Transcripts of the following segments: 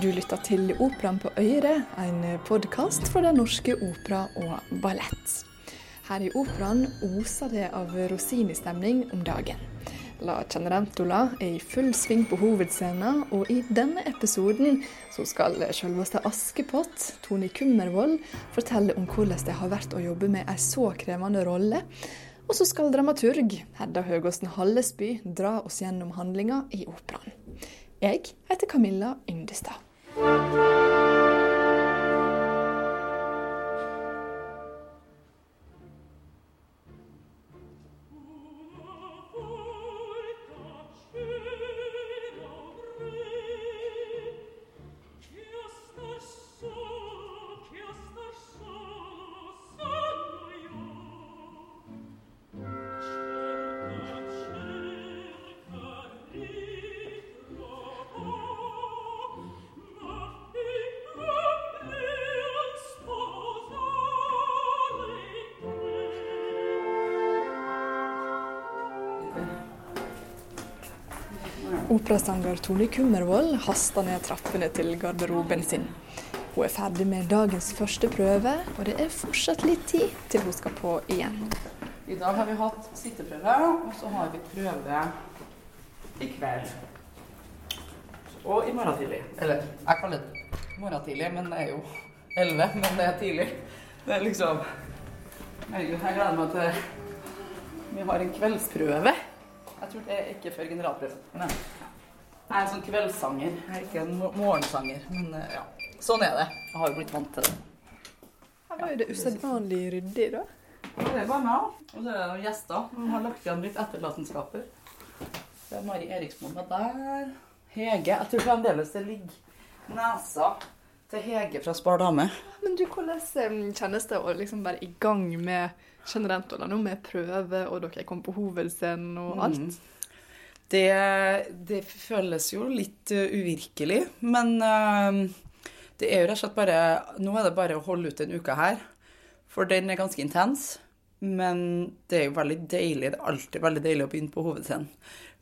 Du lytter til Operaen på Øyre, en podkast fra Den norske opera og ballett. Her i operaen oser det av Rossini-stemning om dagen. La Cenerentola er i full sving på hovedscenen, og i denne episoden så skal selveste Askepott, Tone Kummervoll, fortelle om hvordan det har vært å jobbe med en så krevende rolle. Og så skal dramaturg Hedda Høgåsen Hallesby dra oss gjennom handlinga i operaen. Jeg heter Camilla Yndestad. Música Operasanger Tone Kummervoll haster ned trappene til garderoben sin. Hun er ferdig med dagens første prøve, og det er fortsatt litt tid til hun skal på igjen. I dag har vi hatt sitteprøve, og så har vi prøve i kveld. Og i morgen tidlig. Eller jeg kaller det morgen tidlig, men det er jo 11, men det er tidlig. Det er liksom Herregud, jeg gleder meg til Vi har en kveldsprøve. Jeg tror det er ikke før generalprøven. Nei. Jeg er en sånn kveldssanger. Jeg er ikke en morgensanger. Men eh, ja, sånn er det. Jeg har jo blitt vant til det. Her var jo det usedvanlig ryddig, da. Det bare meg, og så er det noen gjester. De har lagt igjen litt etterlatenskaper. Det er Mari Eriksmoen der. Hege. Jeg tror fremdeles det ligger nesa til Hege fra Spar dame. Men du, hvordan eh, kjennes det å liksom være i gang med generelt nå med prøve, og dere kom på hovedscenen og alt? Mm. Det, det, føles jo litt uh, uvirkelig, men uh, det er jo rett og slett bare Nå er det bare å holde ut en uke her, for den er ganske intens. Men det er jo veldig deilig. Det er alltid veldig deilig å begynne på hovedscenen.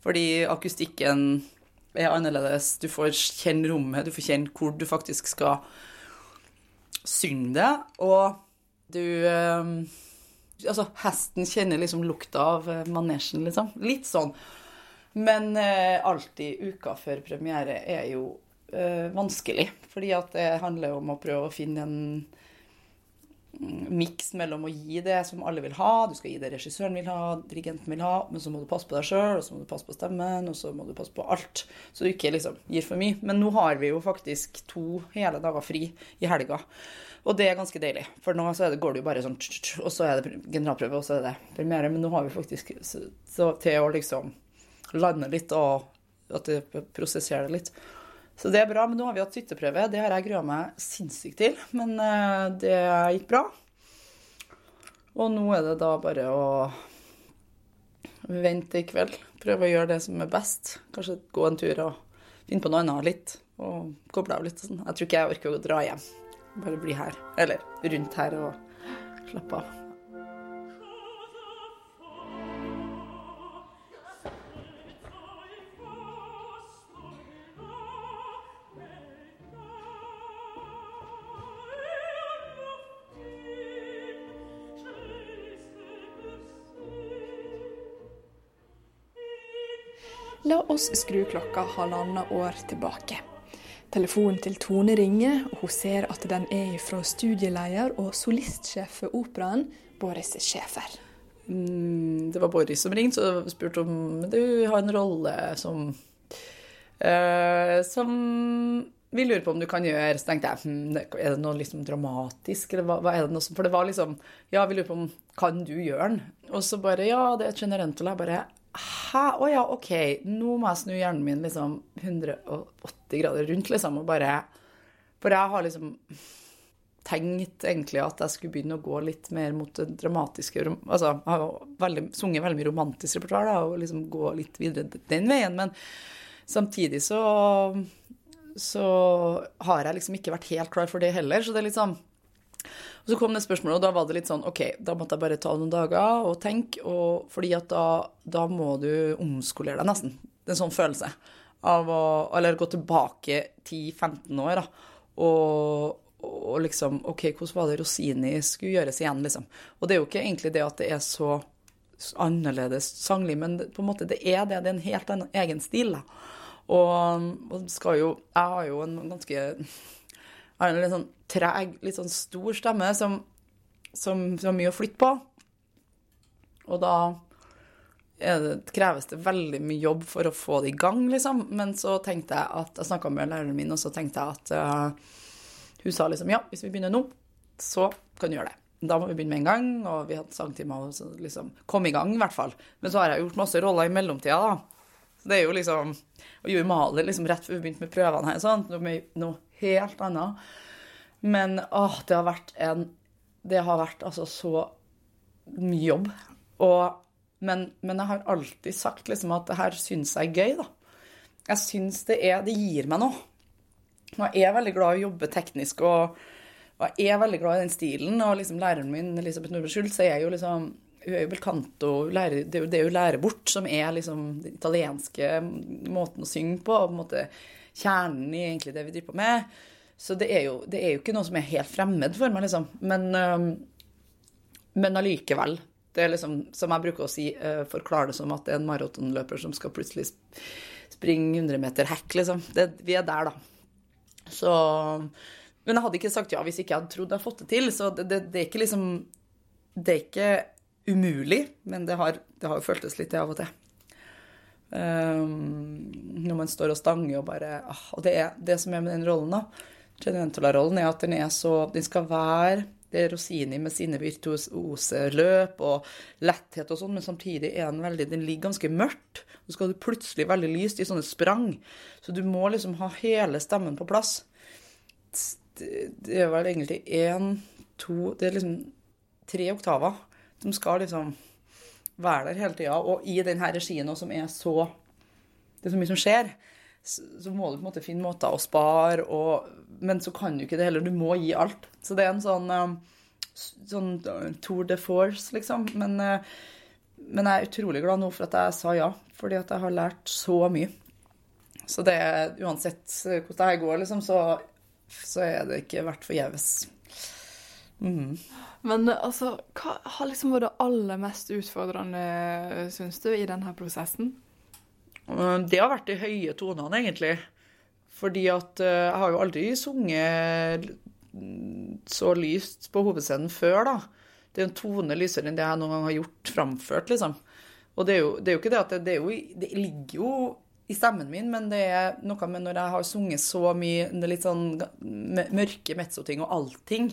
Fordi akustikken er annerledes. Du får kjenne rommet, du får kjenne hvor du faktisk skal synge det. Og du uh, Altså, hesten kjenner liksom lukta av eh, manesjen, liksom. Litt sånn. Men eh, alltid uka før premiere er jo eh, vanskelig. Fordi at det handler om å prøve å finne en miks mellom å gi det som alle vil ha, du skal gi det regissøren vil ha, dirigenten vil ha, men så må du passe på deg sjøl, og så må du passe på stemmen, og så må du passe på alt. Så du ikke liksom gir for mye. Men nå har vi jo faktisk to hele dager fri i helga. Og det er ganske deilig, for nå så det, går det jo bare sånn Og så er det generalprøve, og så er det premiere. Men nå har vi faktisk så, til å liksom lande litt og at det prosesserer det litt. Så det er bra. Men nå har vi hatt sytteprøve. Det har jeg grua meg sinnssykt til. Men uh, det gikk bra. Og nå er det da bare å vente i kveld. Prøve å gjøre det som er best. Kanskje gå en tur og finne på noe annet litt. Og koble av litt. Sånn. Jeg tror ikke jeg orker å dra hjem. Bare bli her. Eller rundt her og slappe av. La oss skru klokka halvannet år tilbake. Telefonen til Tone ringer, og hun ser at den er fra studieleder og solistsjef for operaen, Boris Schäfer. Mm, det var Boris som ringte og spurte om du har en rolle som uh, Som vi lurer på om du kan gjøre. Så tenkte jeg hm, er det noe liksom dramatisk, eller hva, hva, er det noe som For det var liksom Ja, vi lurer på om kan du gjøre den? Og så bare Ja, det er et generentol. Jeg bare Hæ? Å oh, ja, OK. Nå må jeg snu hjernen min liksom 180 grader rundt, liksom, og bare For jeg har liksom tenkt egentlig at jeg skulle begynne å gå litt mer mot det dramatiske Altså, jeg har veldig, sunget veldig mye romantisk repertoar, da, og liksom gå litt videre den veien, men samtidig så så har jeg liksom ikke vært helt klar for det heller. Så det er litt sånn så kom det spørsmålet, og da var det litt sånn OK, da måtte jeg bare ta noen dager og tenke, og fordi at da, da må du omskolere deg nesten. Det er en sånn følelse av å Eller gå tilbake 10-15 år, da. Og, og liksom OK, hvordan var det Rosini skulle gjøres igjen, liksom? Og det er jo ikke egentlig det at det er så annerledes sanglig, men på en måte det er det. Det er en helt annen egen stil, da. Og, og skal jo Jeg har jo en ganske Jeg har en litt sånn treg, litt sånn stor stemme som, som, som har mye å flytte på. Og da det, kreves det veldig mye jobb for å få det i gang, liksom. Men så tenkte jeg at Jeg snakka med læreren min, og så tenkte jeg at uh, hun sa liksom ja, hvis vi begynner nå, så kan du gjøre det. Da må vi begynne med en gang, og vi hadde sangtimer og liksom kom i gang, i hvert fall. Men så har jeg gjort masse roller i mellomtida, da. Så det er jo liksom Og gjorde maler liksom rett før vi begynte med prøvene her, sånn. Noe, noe helt annet. Men åh, det har vært en Det har vært altså så mye jobb. Og men, men, jeg har alltid sagt liksom at det her syns jeg er gøy, da. Jeg syns det er Det gir meg noe. Og jeg er veldig glad i å jobbe teknisk, og, og jeg er veldig glad i den stilen. Og liksom læreren min, Elisabeth Nordby Schultz, er jo liksom hun er jo belcanto, det er jo lærer bort, som er liksom den italienske måten å synge på. og på en måte Kjernen i egentlig det vi driver på med. Så det er, jo, det er jo ikke noe som er helt fremmed for meg, liksom. Men, men allikevel det er liksom, som jeg bruker å si, uh, forklare det som at det er en maratonløper som skal plutselig springe 100 meter hekk, liksom. Det, vi er der, da. Så Men jeg hadde ikke sagt ja hvis ikke jeg hadde trodd jeg hadde fått det til. Så det, det, det er ikke liksom Det er ikke umulig, men det har, det har jo føltes litt det av og til. Um, når man står og stanger og bare ah, Og det, er, det som er med den rollen, da, Cenerentola-rollen, er at den er så Den skal være det er Rosini med sine virtuose løp og letthet og sånn, men samtidig er den veldig Den ligger ganske mørkt. Så skal du plutselig veldig lyst i sånne sprang. Så du må liksom ha hele stemmen på plass. Det er vel egentlig én, to Det er liksom tre oktaver som skal liksom være der hele tida. Og i denne regien som er så Det er så mye som skjer så må du på en måte finne måter å spare, og, men så kan du ikke det heller. Du må gi alt. Så det er en sånn, um, sånn uh, tour de force, liksom. Men, uh, men, jeg er utrolig glad nå for at jeg sa ja, fordi at jeg har lært så mye. Så det uansett hvordan det her går, liksom, så, så er det ikke vært forgjeves. Mm. Men altså, hva har liksom vært det aller mest utfordrende, syns du, i denne prosessen? Det har vært de høye tonene, egentlig. Fordi at eh, jeg har jo aldri sunget så lyst på hovedscenen før, da. Det er en tone lysere enn det jeg noen gang har gjort framført, liksom. Og det er jo, det er jo ikke det at det, det, jo, det, ligger jo i stemmen min, men det er noe med når jeg har sunget så mye det litt sånn mørke mezzoting og allting,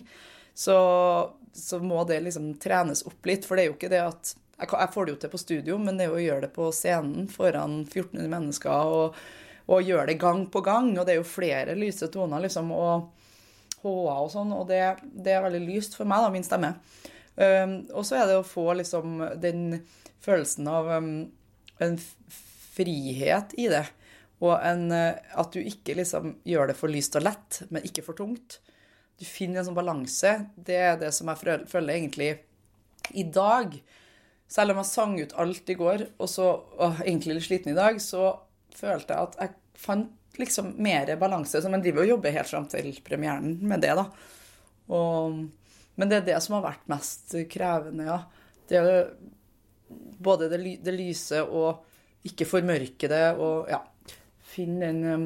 så, så må det liksom trenes opp litt. For det er jo ikke det at jeg, får det jo til på studio, men det er jo å gjøre det på scenen foran 1400 mennesker og, og gjøre det gang på gang. Og det er jo flere lyse toner, liksom, og H-er og sånn, og det, det, er veldig lyst for meg, da, min stemme. Um, og så er det å få liksom den følelsen av um, en frihet i det. Og en, uh, at du ikke liksom gjør det for lyst og lett, men ikke for tungt. Du finner en sånn balanse. Det er det som jeg føler egentlig i dag selv om jeg sang ut alt i går, og så åh, egentlig litt sliten i dag, så følte jeg at jeg fant liksom mer balanse. Så man driver og jobber helt fram til premieren med det, da. Og, men det er det som har vært mest krevende, ja. Det er både det, det lyse og ikke formørke det, og ja Finne den um,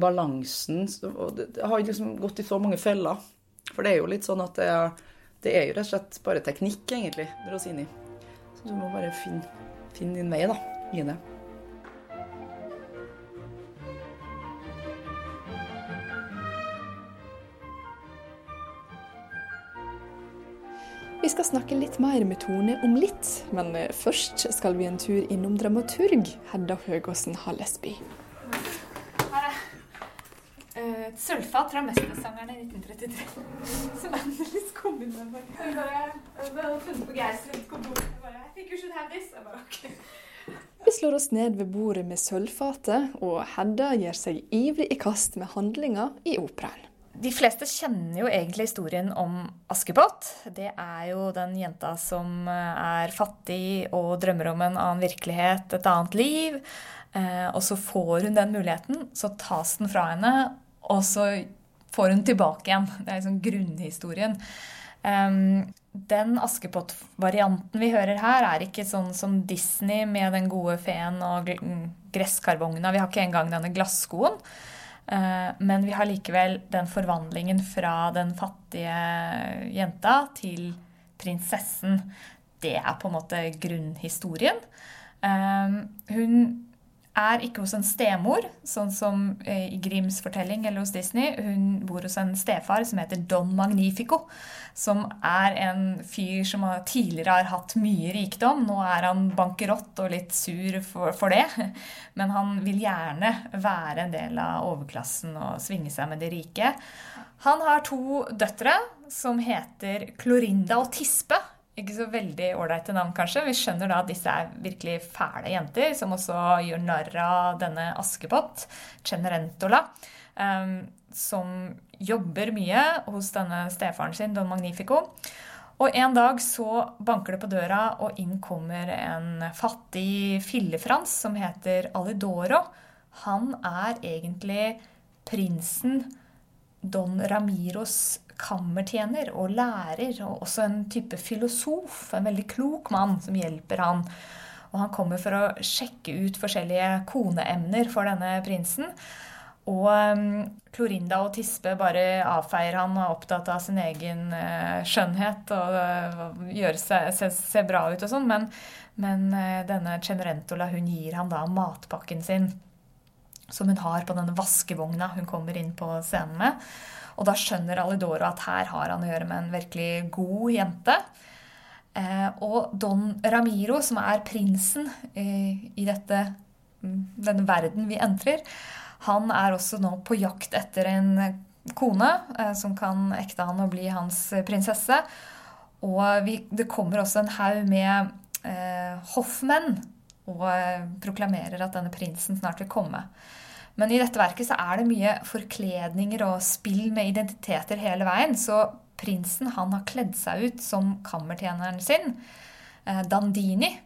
balansen. Og det, det har liksom gått i så mange feller. For det er jo litt sånn at det er det er jo rett og slett bare teknikk, egentlig, Rosini. Så du må bare finne, finne din vei, da, i det. Vi skal snakke litt mer med Tone om litt, men først skal vi en tur innom dramaturg Hedda Høgåsen Hallesby. Sølvfat fra 'Mestersangerne' i 1933. Som endelig kom inn med. Jeg bare funnet på Geirs kontor. Jeg bare I think you should have this. Jeg bare, okay. Vi slår oss ned ved bordet med sølvfatet, og Hedda gir seg ivrig i kast med handlinga i operaen. De fleste kjenner jo egentlig historien om Askepott. Det er jo den jenta som er fattig og drømmer om en annen virkelighet, et annet liv. Eh, og så får hun den muligheten, så tas den fra henne, og så får hun tilbake igjen. Det er liksom grunnhistorien. Um, den Askepott-varianten vi hører her, er ikke sånn som Disney med den gode feen og gresskarvogna. Vi har ikke engang denne glasskoen. Uh, men vi har likevel den forvandlingen fra den fattige jenta til prinsessen. Det er på en måte grunnhistorien. Hun er ikke hos en stemor, sånn som eh, i Grims fortelling eller hos Disney. Hun bor hos en stefar som heter Don Magnifico. Som er en fyr som tidligere har hatt mye rikdom. Nå er han bankerott og litt sur for, for det. Men han vil gjerne være en del av overklassen og svinge seg med de rike. Han har to døtre som heter Klorinda og Tispe ikke så veldig ålreite navn, kanskje. Vi skjønner da at disse er virkelig fæle jenter, som også gjør narr av denne Askepott, Cenerentola, um, som jobber mye hos denne stefaren sin, Don Magnifico. Og en dag så banker det på døra, og inn kommer en fattig fillefrans som heter Alidoro. Han er egentlig prinsen Don Ramiros kammertjener og lærer, og også en type filosof. En veldig klok mann som hjelper han. Og han kommer for å sjekke ut forskjellige koneemner for denne prinsen. Og um, Klorinda og Tispe bare avfeier han og er opptatt av sin egen uh, skjønnhet og uh, gjøre seg, se, se, bra ut og sånn. Men, men uh, denne Cenerentola hun gir han da matpakken sin, som hun har på denne vaskevogna hun kommer inn på scenen med. Og da skjønner Alidoro at her har han å gjøre med en virkelig god jente. Eh, og Don Ramiro, som er prinsen eh, i dette, mm, denne verden vi entrer, han er også nå på jakt etter en kone eh, som kan ekte han og bli hans prinsesse. Og vi, det kommer også en haug med eh, hoffmenn og eh, proklamerer at denne prinsen snart vil komme. Men i dette verket så er det mye forkledninger og spill med identiteter hele veien. Så prinsen han har kledd seg ut som kammertjeneren sin, eh, Dandini.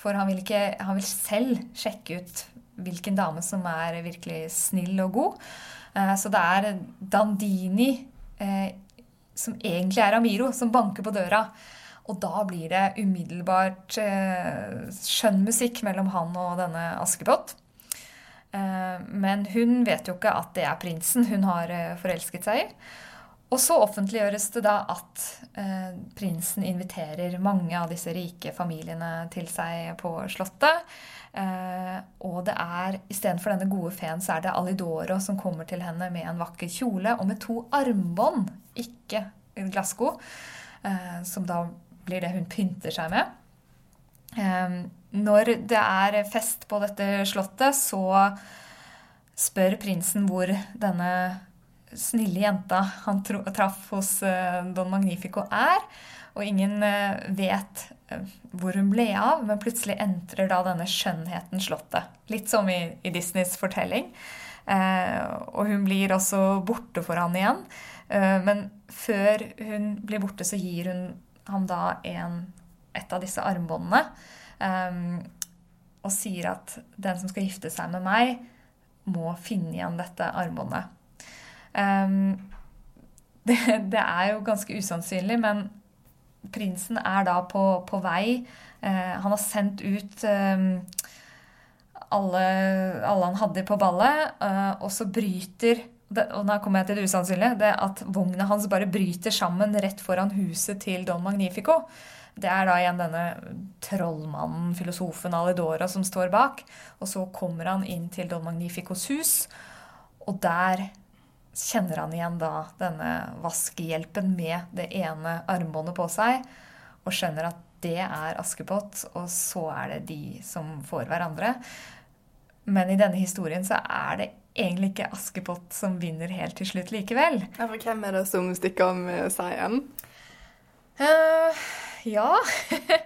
For han vil, ikke, han vil selv sjekke ut hvilken dame som er virkelig snill og god. Eh, så det er Dandini, som egentlig er Amiro, som banker på døra. Og da blir det umiddelbart skjønn musikk mellom han og denne Askepott. Eh, men hun vet jo ikke at det er prinsen hun har eh, forelsket seg i. Og så offentliggjøres det da at eh, prinsen inviterer mange av disse rike familiene til seg på Slottet. Eh, og det er istedenfor denne gode feen, så er det Alidoro som kommer til henne med en vakker kjole og med to armbånd, ikke glassko, eh, som da blir det hun pynter seg med. Eh, når det er fest på dette slottet, så spør prinsen hvor denne snille jenta han traff hos eh, Don Magnifico, er. Og ingen eh, vet eh, hvor hun ble av, men plutselig entrer da denne skjønnheten slottet. Litt som i, i Disneys fortelling. Eh, og hun blir også borte for han igjen. Eh, men før hun blir borte, så gir hun ham da en, et av disse armbåndene. Um, og sier at den som skal gifte seg med meg, må finne igjen dette armbåndet. Um, det, det, er jo ganske usannsynlig, men prinsen er da på, på vei. Uh, han har sendt ut um, alle, alle, han hadde på ballet, uh, og så bryter det, og nå kommer jeg til det usannsynlige, det at vogna hans bare bryter sammen rett foran huset til Don Magnifico. Det er da igjen denne trollmannen, filosofen Alidora, som står bak. Og så kommer han inn til Don Magnificos hus, og der kjenner han igjen da denne vaskehjelpen med det ene armbåndet på seg, og skjønner at det er Askepott, og så er det de som får hverandre. Men i denne historien så er det egentlig ikke Askepott som vinner helt til slutt likevel. Ja, for hvem er det som stikker av med seieren? Uh, ja.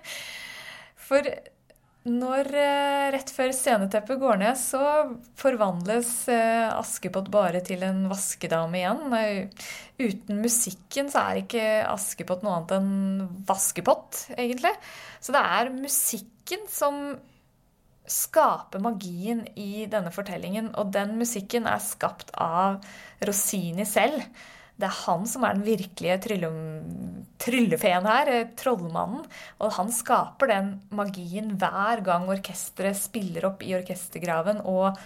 For når uh, rett før sceneteppet går ned, så forvandles uh, Askepott bare til en vaskedame igjen. Uten musikken så er ikke Askepott noe annet enn vaskepott, egentlig. Så det er musikken som skaper magien i denne fortellingen. Og den musikken er skapt av Rossini selv. Det er han som er den virkelige trylle, tryllefeen her, eh, trollmannen. Og han skaper den magien hver gang orkesteret spiller opp i orkestergraven. Og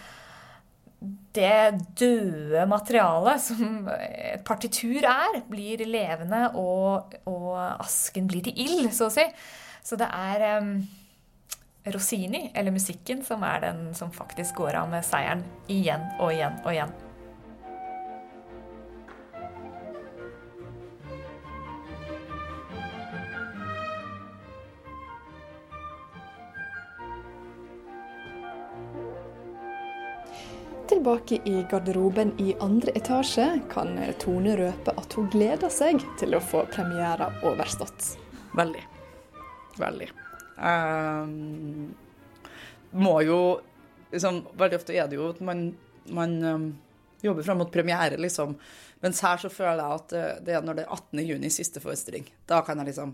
det døde materialet som et partitur er, blir levende, og, og asken blir til ild, så å si. Så det er um, Rossini, eller musikken, som er den som faktisk går av med seieren igjen og igjen og igjen. Tilbake i garderoben i andre etasje kan Tone røpe at hun gleder seg til å få premiera overstått. Veldig. Veldig. Um, må jo liksom, Veldig ofte er det jo at man, man um, jobber fram mot premiere, liksom. Mens her så føler jeg at eh, det er når det er 18. juni, siste forestilling. Da kan jeg liksom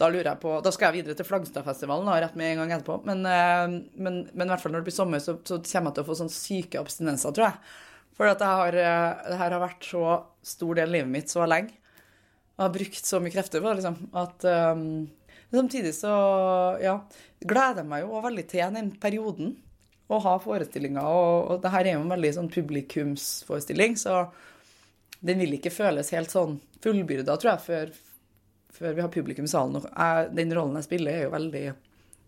Da lurer jeg på Da skal jeg videre til Flagstadfestivalen rett med en gang etterpå. Men, eh, men, men, i hvert fall når det blir sommer, så, så kommer jeg til å få sånn syke abstinenser, tror jeg. For at jeg har, eh, det her har vært så stor del av livet mitt så lenge. Jeg har brukt så mye krefter på det, liksom. At um, Samtidig så, ja, gleder jeg meg jo veldig til den perioden. Å ha forestillinger. Og, og det her er jo en veldig sånn publikumsforestilling, så den vil ikke føles helt sånn fullbyrda, tror jeg, før, før, vi har publikum i salen. Jeg, den rollen jeg spiller, er jo veldig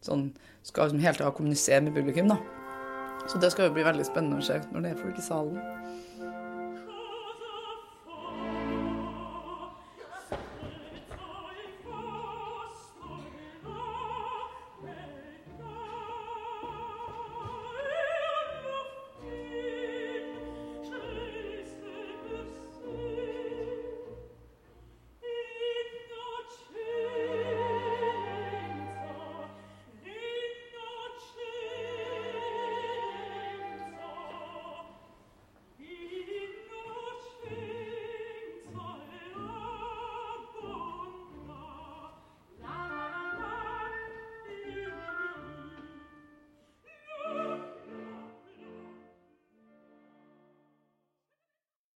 sånn Skal liksom helt av kommunisere med publikum, da. Så det skal jo bli veldig spennende å se når det er folk i salen.